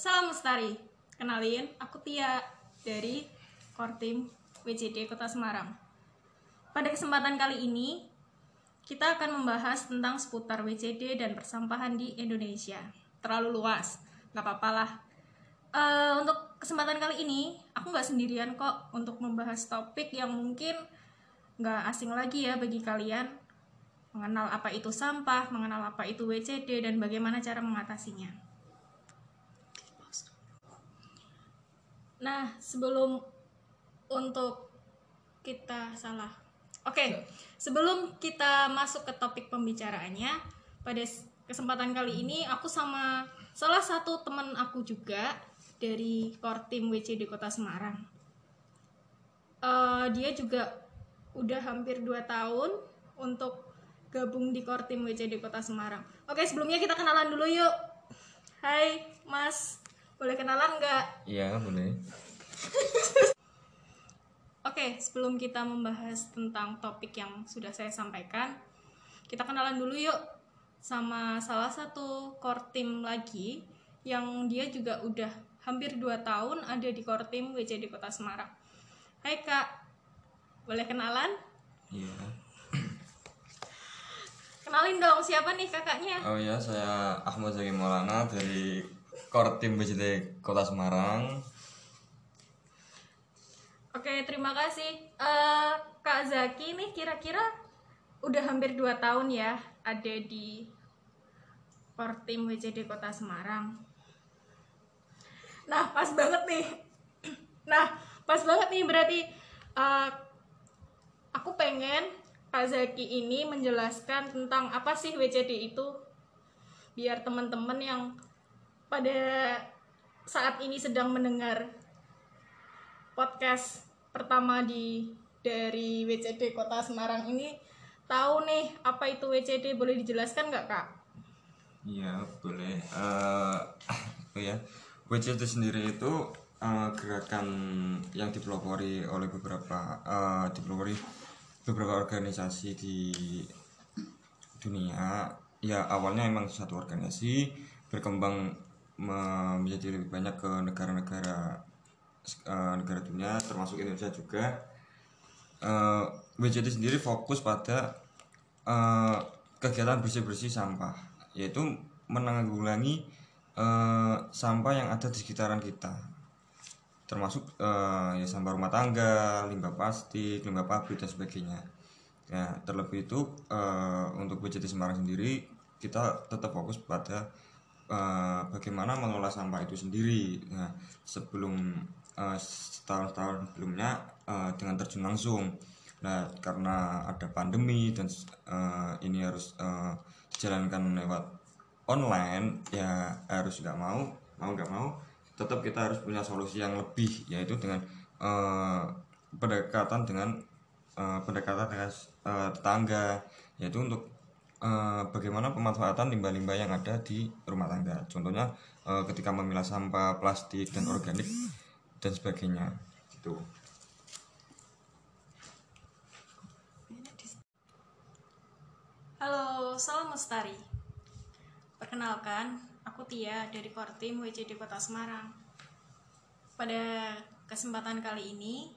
salam lestari. Kenalin, aku Tia dari Kortim WCD Kota Semarang. Pada kesempatan kali ini, kita akan membahas tentang seputar WCD dan persampahan di Indonesia. Terlalu luas, nggak apa-apa lah. Eh, untuk kesempatan kali ini, aku nggak sendirian kok untuk membahas topik yang mungkin nggak asing lagi ya bagi kalian mengenal apa itu sampah, mengenal apa itu WCD, dan bagaimana cara mengatasinya. Nah, sebelum untuk kita salah. Oke, sebelum kita masuk ke topik pembicaraannya, pada kesempatan kali ini aku sama salah satu teman aku juga dari Kortim WCD Kota Semarang. Eh, dia juga udah hampir 2 tahun untuk gabung di Kortim WCD Kota Semarang. Oke, sebelumnya kita kenalan dulu yuk. Hai, Mas. Boleh kenalan nggak? Iya boleh. Oke, sebelum kita membahas tentang topik yang sudah saya sampaikan, kita kenalan dulu yuk sama salah satu kortim lagi yang dia juga udah hampir 2 tahun ada di kortim WCD Kota Semarang. Hai Kak, boleh kenalan? Iya. Kenalin dong siapa nih kakaknya? Oh ya saya Ahmad Zaki Maulana dari Kortim BCD Kota Semarang. Oke, terima kasih. Eh, Kak Zaki nih kira-kira udah hampir 2 tahun ya ada di Kortim WCD Kota Semarang. Nah, pas banget nih. Nah, pas banget nih berarti eh, aku pengen Kak Zaki ini menjelaskan tentang apa sih WCD itu biar teman-teman yang pada saat ini sedang mendengar podcast pertama di dari WCD Kota Semarang ini tahu nih apa itu WCD boleh dijelaskan nggak kak? Iya boleh. Eh oh ya WCD sendiri itu eh, gerakan yang dipelopori oleh beberapa eh, dipelopori beberapa organisasi di dunia. Ya awalnya emang satu organisasi berkembang menjadi lebih banyak ke negara-negara eh, negara dunia termasuk Indonesia juga. Eh, WCD sendiri fokus pada eh, kegiatan bersih-bersih sampah, yaitu menanggulangi sampah yang ada di sekitaran kita, termasuk ya sampah rumah tangga, limbah plastik, limbah pabrik dan sebagainya. Ya, terlebih itu untuk WCD Semarang sendiri kita tetap fokus pada eh, bagaimana mengelola sampah itu sendiri. Nah, sebelum eh, setahun-tahun sebelumnya eh, dengan terjun langsung. Nah, karena ada pandemi dan eh, ini harus eh, dijalankan lewat online, ya harus nggak mau, mau nggak mau, tetap kita harus punya solusi yang lebih, yaitu dengan eh, pendekatan dengan eh, pendekatan dengan eh, tetangga, yaitu untuk eh, bagaimana pemanfaatan limbah-limbah yang ada di rumah tangga. Contohnya eh, ketika memilah sampah plastik dan organik dan sebagainya. Gitu. Halo, salam lestari. Perkenalkan, aku Tia dari Kortim WCD Kota Semarang. Pada kesempatan kali ini,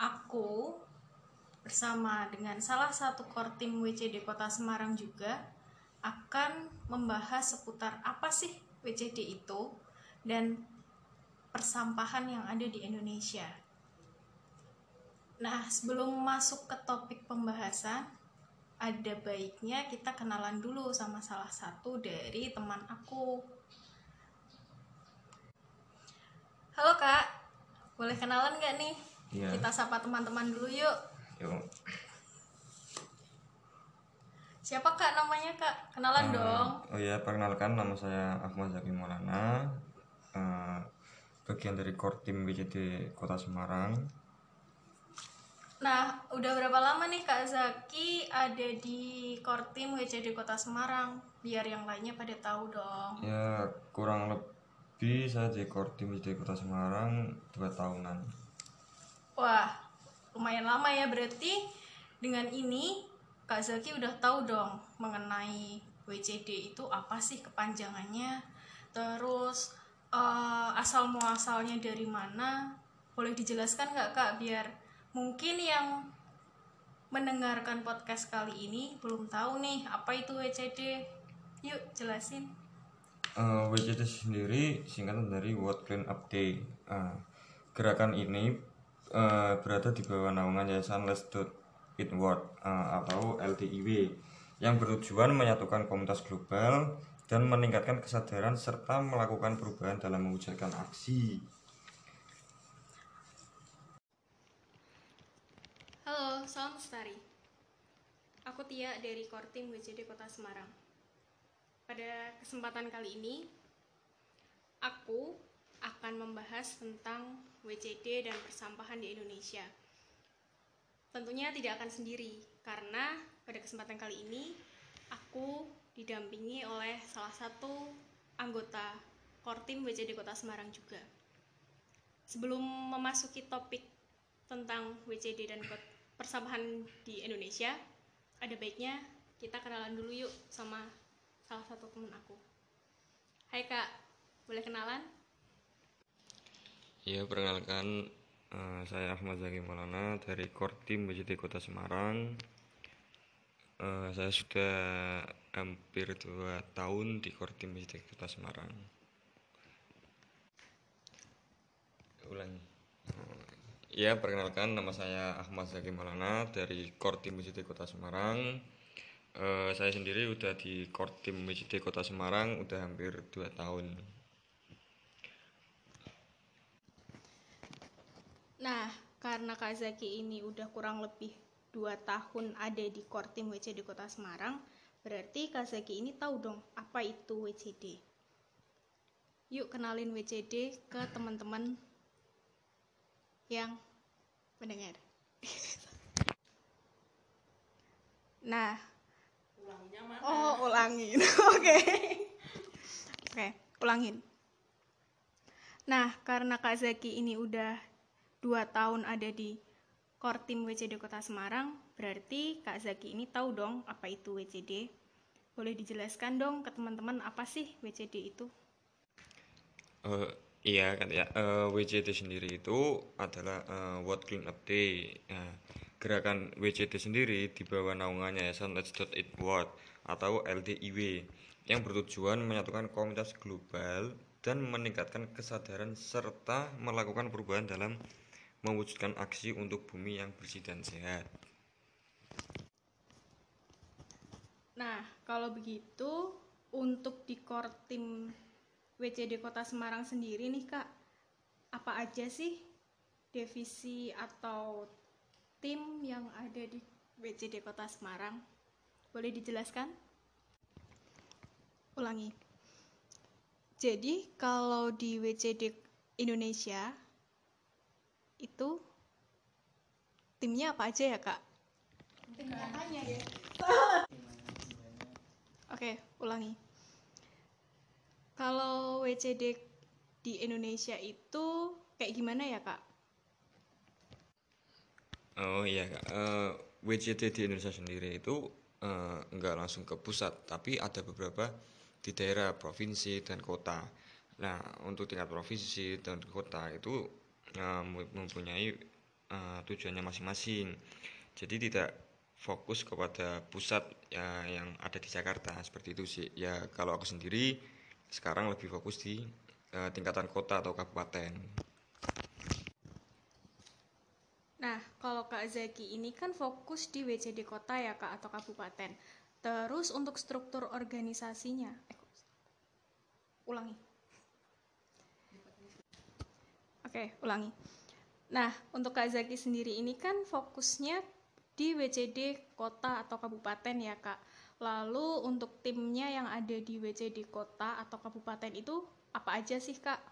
aku bersama dengan salah satu Kortim WCD Kota Semarang juga akan membahas seputar apa sih WCD itu dan persampahan yang ada di Indonesia. Nah, sebelum masuk ke topik pembahasan, ada baiknya kita kenalan dulu sama salah satu dari teman aku. Halo kak, boleh kenalan gak nih? Iya. Kita sapa teman-teman dulu yuk. Siapa kak namanya kak? Kenalan Eh, dong. Oh ya, perkenalkan nama saya Ahmad Zaki Maulana. eh, bagian dari Kortim WCD Kota Semarang. Nah, udah berapa lama nih Kak Zaki ada di Kortim WCD Kota Semarang? Biar yang lainnya pada tahu dong. Ya, kurang lebih saya di Kortim WCD Kota Semarang dua tahunan. Wah, lumayan lama ya berarti dengan ini Kak Zaki udah tahu dong mengenai WCD itu apa sih kepanjangannya, terus eh, asal muasalnya dari mana? Boleh dijelaskan nggak kak? Biar mungkin yang mendengarkan podcast kali ini belum tahu nih apa itu WCD yuk jelasin. Uh, WCD sendiri singkatan dari World Clean Up Day. Uh, gerakan ini uh, berada di bawah naungan Yayasan Let's Do It uh, atau LTIW yang bertujuan menyatukan komunitas global dan meningkatkan kesadaran serta melakukan perubahan dalam mewujudkan aksi. Halo, salam lestari. Aku Tia dari Kortim WCD Kota Semarang. Pada kesempatan kali ini, aku akan membahas tentang WCD dan persampahan di Indonesia. Tentunya tidak akan sendiri, karena pada kesempatan kali ini aku didampingi oleh salah satu anggota Kortim WCD Kota Semarang juga. Sebelum memasuki topik tentang WCD dan persampahan di Indonesia, ada baiknya kita kenalan dulu yuk sama salah satu temen aku. Hai kak, boleh kenalan? Ya, perkenalkan eh, saya Ahmad Zaki Maulana dari Kortim WCD Kota Semarang. Eh, saya sudah hampir dua tahun di Kortim WCD Kota Semarang. Ulangi. Ya, perkenalkan nama saya Ahmad Zaki Maulana dari Kortim WCD Kota Semarang. Eh, saya sendiri udah di Kortim WCD Kota Semarang udah hampir dua tahun. Nah, karena Kak Zaki ini udah kurang lebih 2 tahun ada di Kortim WCD Kota Semarang, berarti Kak Zaki ini tahu dong apa itu WCD. Yuk kenalin WCD ke teman-teman yang mendengar. nah, Oh, ulangin. Oke. Oke, ulangin. Nah, karena Kak Zaki ini udah dua tahun ada di Kortim WCD Kota Semarang, berarti Kak Zaki ini tahu dong apa itu WCD. Boleh dijelaskan dong ke teman-teman apa sih WCD itu? Eh, iya kan ya eh, WCD sendiri itu adalah eh, World Clean Up Day. Nah, gerakan WCD sendiri di bawah naungan Yayasan Let's Do It World atau LDIW yang bertujuan menyatukan komunitas global dan meningkatkan kesadaran serta melakukan perubahan dalam mewujudkan aksi untuk bumi yang bersih dan sehat. Nah, kalau begitu untuk di Kortim WCD Kota Semarang sendiri nih Kak, apa aja sih divisi atau tim yang ada di WCD Kota Semarang? Boleh dijelaskan? Ulangi. Jadi, kalau di WCD Indonesia itu timnya apa aja ya, Kak? Oke, ulangi. Kalau WCD di Indonesia itu kayak gimana ya, Kak? Oh iya, Kak. Eh, WCD di Indonesia sendiri itu eh, nggak langsung ke pusat, tapi ada beberapa di daerah, provinsi, dan kota. Nah, untuk tingkat provinsi dan kota itu mu- mempunyai eh, tujuannya masing-masing. Jadi tidak fokus kepada pusat ya, yang ada di Jakarta seperti itu sih. Ya kalau aku sendiri sekarang lebih fokus di eh, tingkatan kota atau kabupaten. Nah, kalau Kak Zaki ini kan fokus di WCD kota ya, Kak, atau kabupaten. Terus untuk struktur organisasinya, eh, ulangi. Oke, ulangi. Nah, untuk Kak Zaki sendiri ini kan fokusnya di WCD kota atau kabupaten ya, Kak. Lalu untuk timnya yang ada di WCD kota atau kabupaten itu apa aja sih, Kak?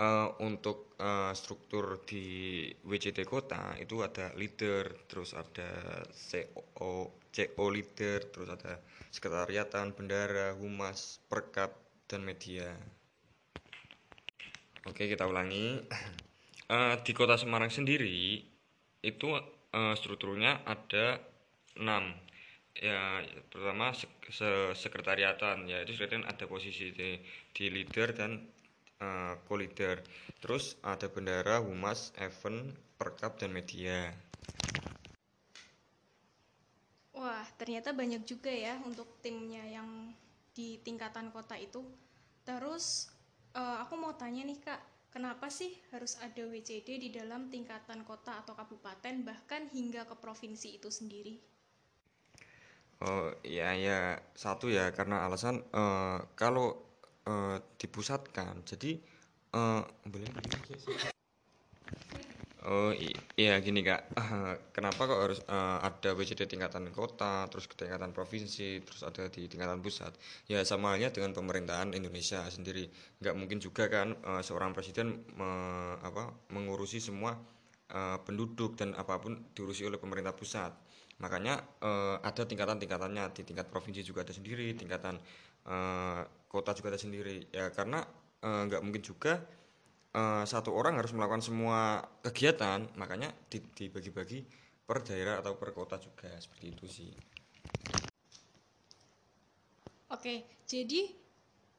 Eh, untuk eh, struktur di WCT kota itu ada leader, terus ada CO, CO leader, terus ada sekretariatan, bendara, humas, perkap, dan media. Oke, kita ulangi. Eh, di kota Semarang sendiri itu eh, strukturnya ada 6 ya pertama sek- se- sekretariatan ya itu sekretariatan ada posisi di, di leader dan uh, co-leader terus ada bendara humas event perkap dan media Wah, ternyata banyak juga ya untuk timnya yang di tingkatan kota itu. Terus eh, aku mau tanya nih Kak, kenapa sih harus ada WCD di dalam tingkatan kota atau kabupaten bahkan hingga ke provinsi itu sendiri? Oh ya ya satu ya karena alasan eh, kalau eh, dipusatkan. Jadi eh, boleh Oh iya gini kak, kenapa kok harus eh, ada WCD tingkatan kota, terus ke tingkatan provinsi, terus ada di tingkatan pusat? Ya sama halnya dengan pemerintahan Indonesia sendiri. Nggak mungkin juga kan eh, seorang presiden me- apa, mengurusi semua eh, penduduk dan apa pun diurusi oleh pemerintah pusat. Makanya eh, ada tingkatan-tingkatannya di tingkat provinsi juga ada sendiri, tingkatan eh, kota juga ada sendiri. Ya karena nggak mungkin juga eh, satu orang harus melakukan semua kegiatan, makanya di- dibagi-bagi per daerah atau per kota juga seperti itu sih. Oke, jadi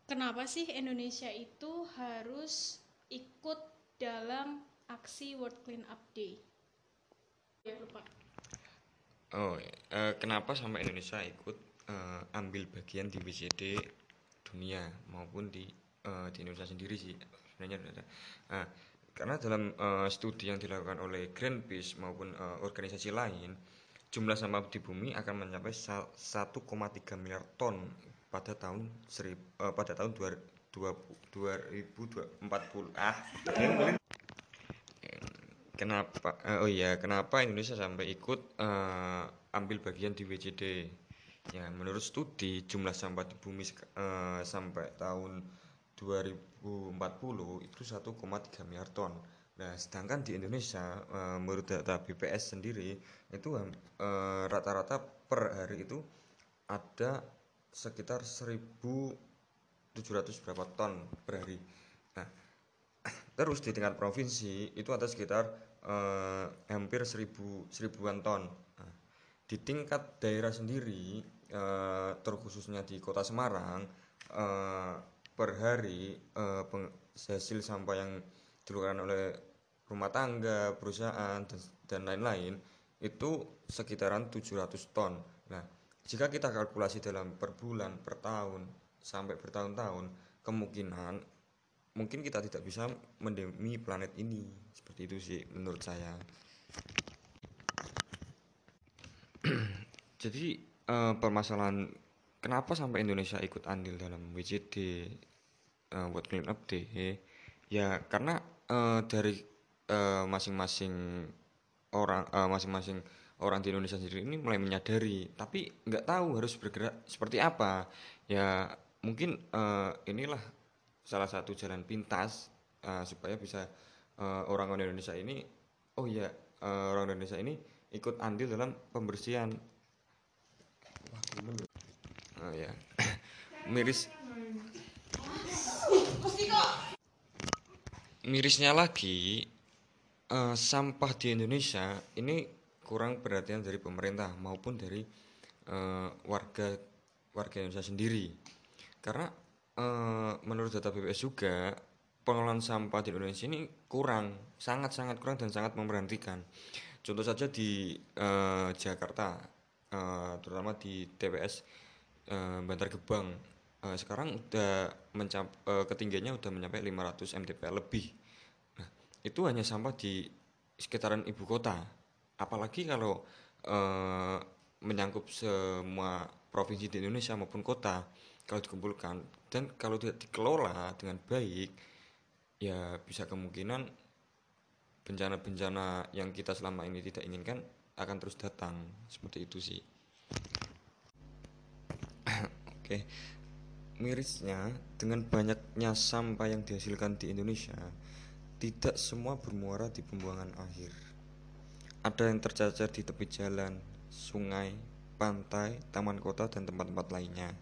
kenapa sih Indonesia itu harus ikut dalam aksi World Clean Up Day? Ya lupa. Oh, eh, kenapa sampai Indonesia ikut eh, ambil bagian di WCD dunia maupun di eh, di Indonesia sendiri sih sebenarnya. Nah, karena dalam eh, studi yang dilakukan oleh Greenpeace maupun eh, organisasi lain, jumlah sampah di bumi akan mencapai sa- 1,3 miliar ton pada tahun serib, eh, pada tahun 2040 ah Kenapa? eh, oh iya, kenapa Indonesia sampai ikut eh, ambil bagian di WCD? Ya, menurut studi jumlah sampah di bumi eh, sampai tahun 2040 itu 1,3 miliar ton. Nah, sedangkan di Indonesia eh, menurut data BPS sendiri itu eh, rata-rata per hari itu ada sekitar 1.700 berapa ton per hari. Nah, Terus di tingkat provinsi itu ada sekitar eh, hampir seribu seribuan ton. Nah, di tingkat daerah sendiri, terkhususnya di Kota Semarang, per hari peng- hasil sampah yang dikeluarkan oleh rumah tangga, perusahaan dan, dan lain-lain itu sekitaran 700 ton. Nah, jika kita kalkulasi dalam per bulan, per tahun sampai bertahun-tahun, kemungkinan mungkin kita tidak bisa mendemi planet ini seperti itu sih menurut saya jadi eh, permasalahan kenapa sampai Indonesia ikut andil dalam WCD eh, World Clean Up Day ya karena eh, dari eh, masing-masing orang eh, masing-masing orang di Indonesia sendiri ini mulai menyadari tapi nggak tahu harus bergerak seperti apa ya mungkin eh, inilah salah satu jalan pintas eh, supaya bisa eh, orang-orang Indonesia ini oh ya eh, orang Indonesia ini ikut andil dalam pembersihan Wah? Oh ya miris. Mirisnya lagi eh, sampah di Indonesia ini kurang perhatian dari pemerintah maupun dari eh, warga warga Indonesia sendiri. Karena eh, menurut data BPS juga pengelolaan sampah di Indonesia ini kurang sangat sangat kurang dan sangat memberhentikan contoh saja di eh, Jakarta eh, terutama di TPS eh, Bantar Gebang eh, sekarang udah mencap eh, ketinggiannya udah mencapai 500 mdpl lebih Nah, itu hanya sampah di sekitaran ibu kota. Apalagi kalau eh, menyangkut semua provinsi di Indonesia maupun kota, kalau dikumpulkan dan kalau tidak dikelola dengan baik, ya bisa kemungkinan bencana-bencana yang kita selama ini tidak inginkan akan terus datang. Seperti itu sih. Oke. Mirisnya, dengan banyaknya sampah yang dihasilkan di Indonesia, tidak semua bermuara di pembuangan akhir. Ada yang tercacar di tepi jalan, sungai, pantai, taman kota, dan tempat-tempat lainnya.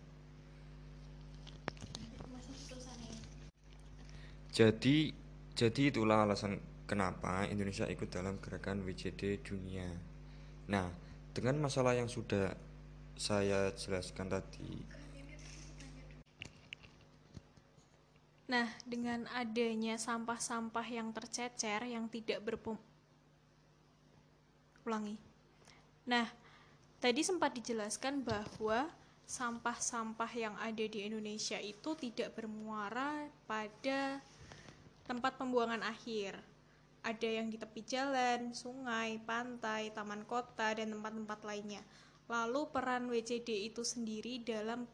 Jadi, jadi itulah alasan kenapa Indonesia ikut dalam gerakan WCD dunia. Nah, dengan masalah yang sudah saya jelaskan tadi. Nah, dengan adanya sampah-sampah yang tercecer yang tidak berpom ulangi. Nah, tadi sempat dijelaskan bahwa sampah-sampah yang ada di Indonesia itu tidak bermuara pada tempat pembuangan akhir. Ada yang di tepi jalan, sungai, pantai, taman kota, dan tempat-tempat lainnya. Lalu peran WCD itu sendiri dalam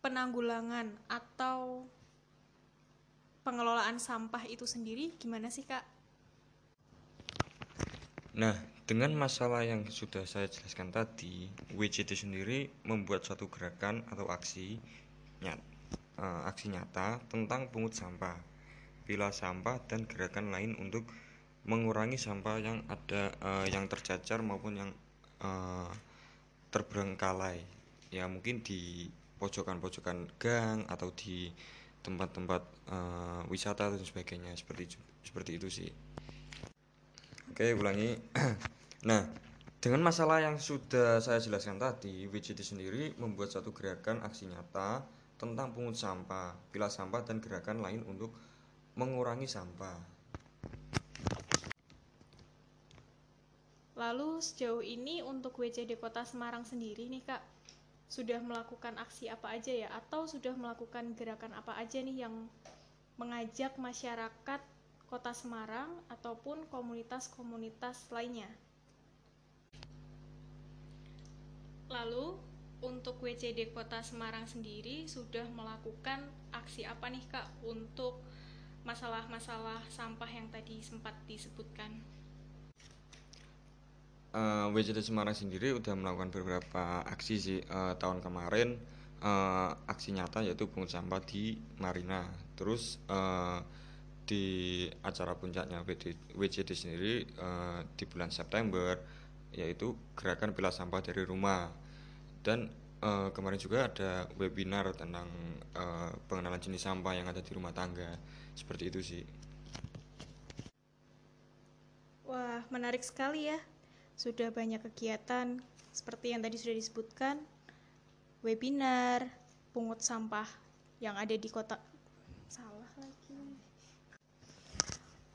penanggulangan atau pengelolaan sampah itu sendiri gimana sih kak? Nah, dengan masalah yang sudah saya jelaskan tadi, WCD sendiri membuat suatu gerakan atau aksi nyata, uh, eh, aksi nyata tentang pungut sampah, pilah sampah dan gerakan lain untuk mengurangi sampah yang ada uh, yang tercacar maupun yang uh, terberengkalai. Ya mungkin di pojokan-pojokan gang atau di tempat-tempat uh, wisata dan sebagainya. Seperti seperti itu sih. Oke ulangi. Nah dengan masalah yang sudah saya jelaskan tadi WCD sendiri membuat satu gerakan aksi nyata tentang pungut sampah pilah sampah dan gerakan lain untuk mengurangi sampah. Lalu sejauh ini untuk WCD Kota Semarang sendiri nih Kak, sudah melakukan aksi apa aja ya atau sudah melakukan gerakan apa aja nih yang mengajak masyarakat Kota Semarang ataupun komunitas-komunitas lainnya. Lalu untuk WCD Kota Semarang sendiri sudah melakukan aksi apa nih Kak untuk masalah-masalah sampah yang tadi sempat disebutkan? Uh, eh, WCD Semarang sendiri udah melakukan beberapa aksi sih. Uh, tahun kemarin uh, aksi nyata yaitu pungut sampah di Marina. Terus uh, di acara puncaknya WCD sendiri uh, di bulan September yaitu gerakan pilah sampah dari rumah. Dan uh, kemarin juga ada webinar tentang uh, pengenalan jenis sampah yang ada di rumah tangga. Seperti itu sih. Wah, menarik sekali ya sudah banyak kegiatan seperti yang tadi sudah disebutkan, webinar, pungut sampah yang ada di kota. Salah lagi.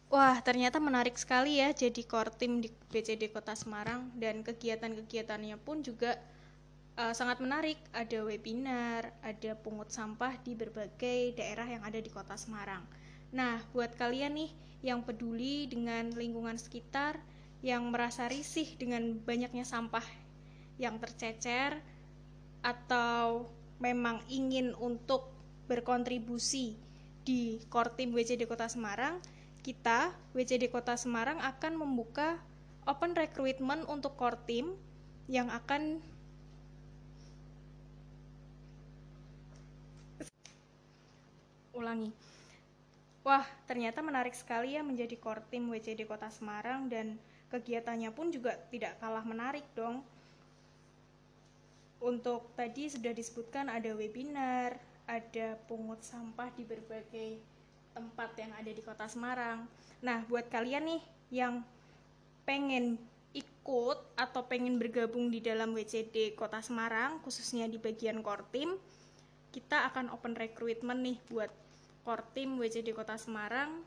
Wah, ternyata menarik sekali ya jadi kortim di BCD Kota Semarang dan kegiatan-kegiatannya pun juga uh, sangat menarik. Ada webinar, ada pungut sampah di berbagai daerah yang ada di Kota Semarang. Nah, buat kalian nih yang peduli dengan lingkungan sekitar, yang merasa risih dengan banyaknya sampah yang tercecer atau memang ingin untuk berkontribusi di Kortim WCD Kota Semarang, kita WCD Kota Semarang akan membuka open recruitment untuk Kortim yang akan ulangi. Wah, ternyata menarik sekali ya menjadi Kortim WCD Kota Semarang dan kegiatannya pun juga tidak kalah menarik dong. Untuk tadi sudah disebutkan ada webinar, ada pungut sampah di berbagai tempat yang ada di Kota Semarang. Nah, buat kalian nih yang pengen ikut atau pengen bergabung di dalam WCD Kota Semarang, khususnya di bagian Kortim, kita akan open recruitment nih buat Kortim WCD Kota Semarang.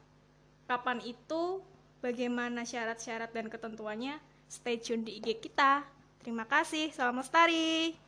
Kapan itu? bagaimana syarat-syarat dan ketentuannya, stay tune di IG kita. Terima kasih, salam lestari.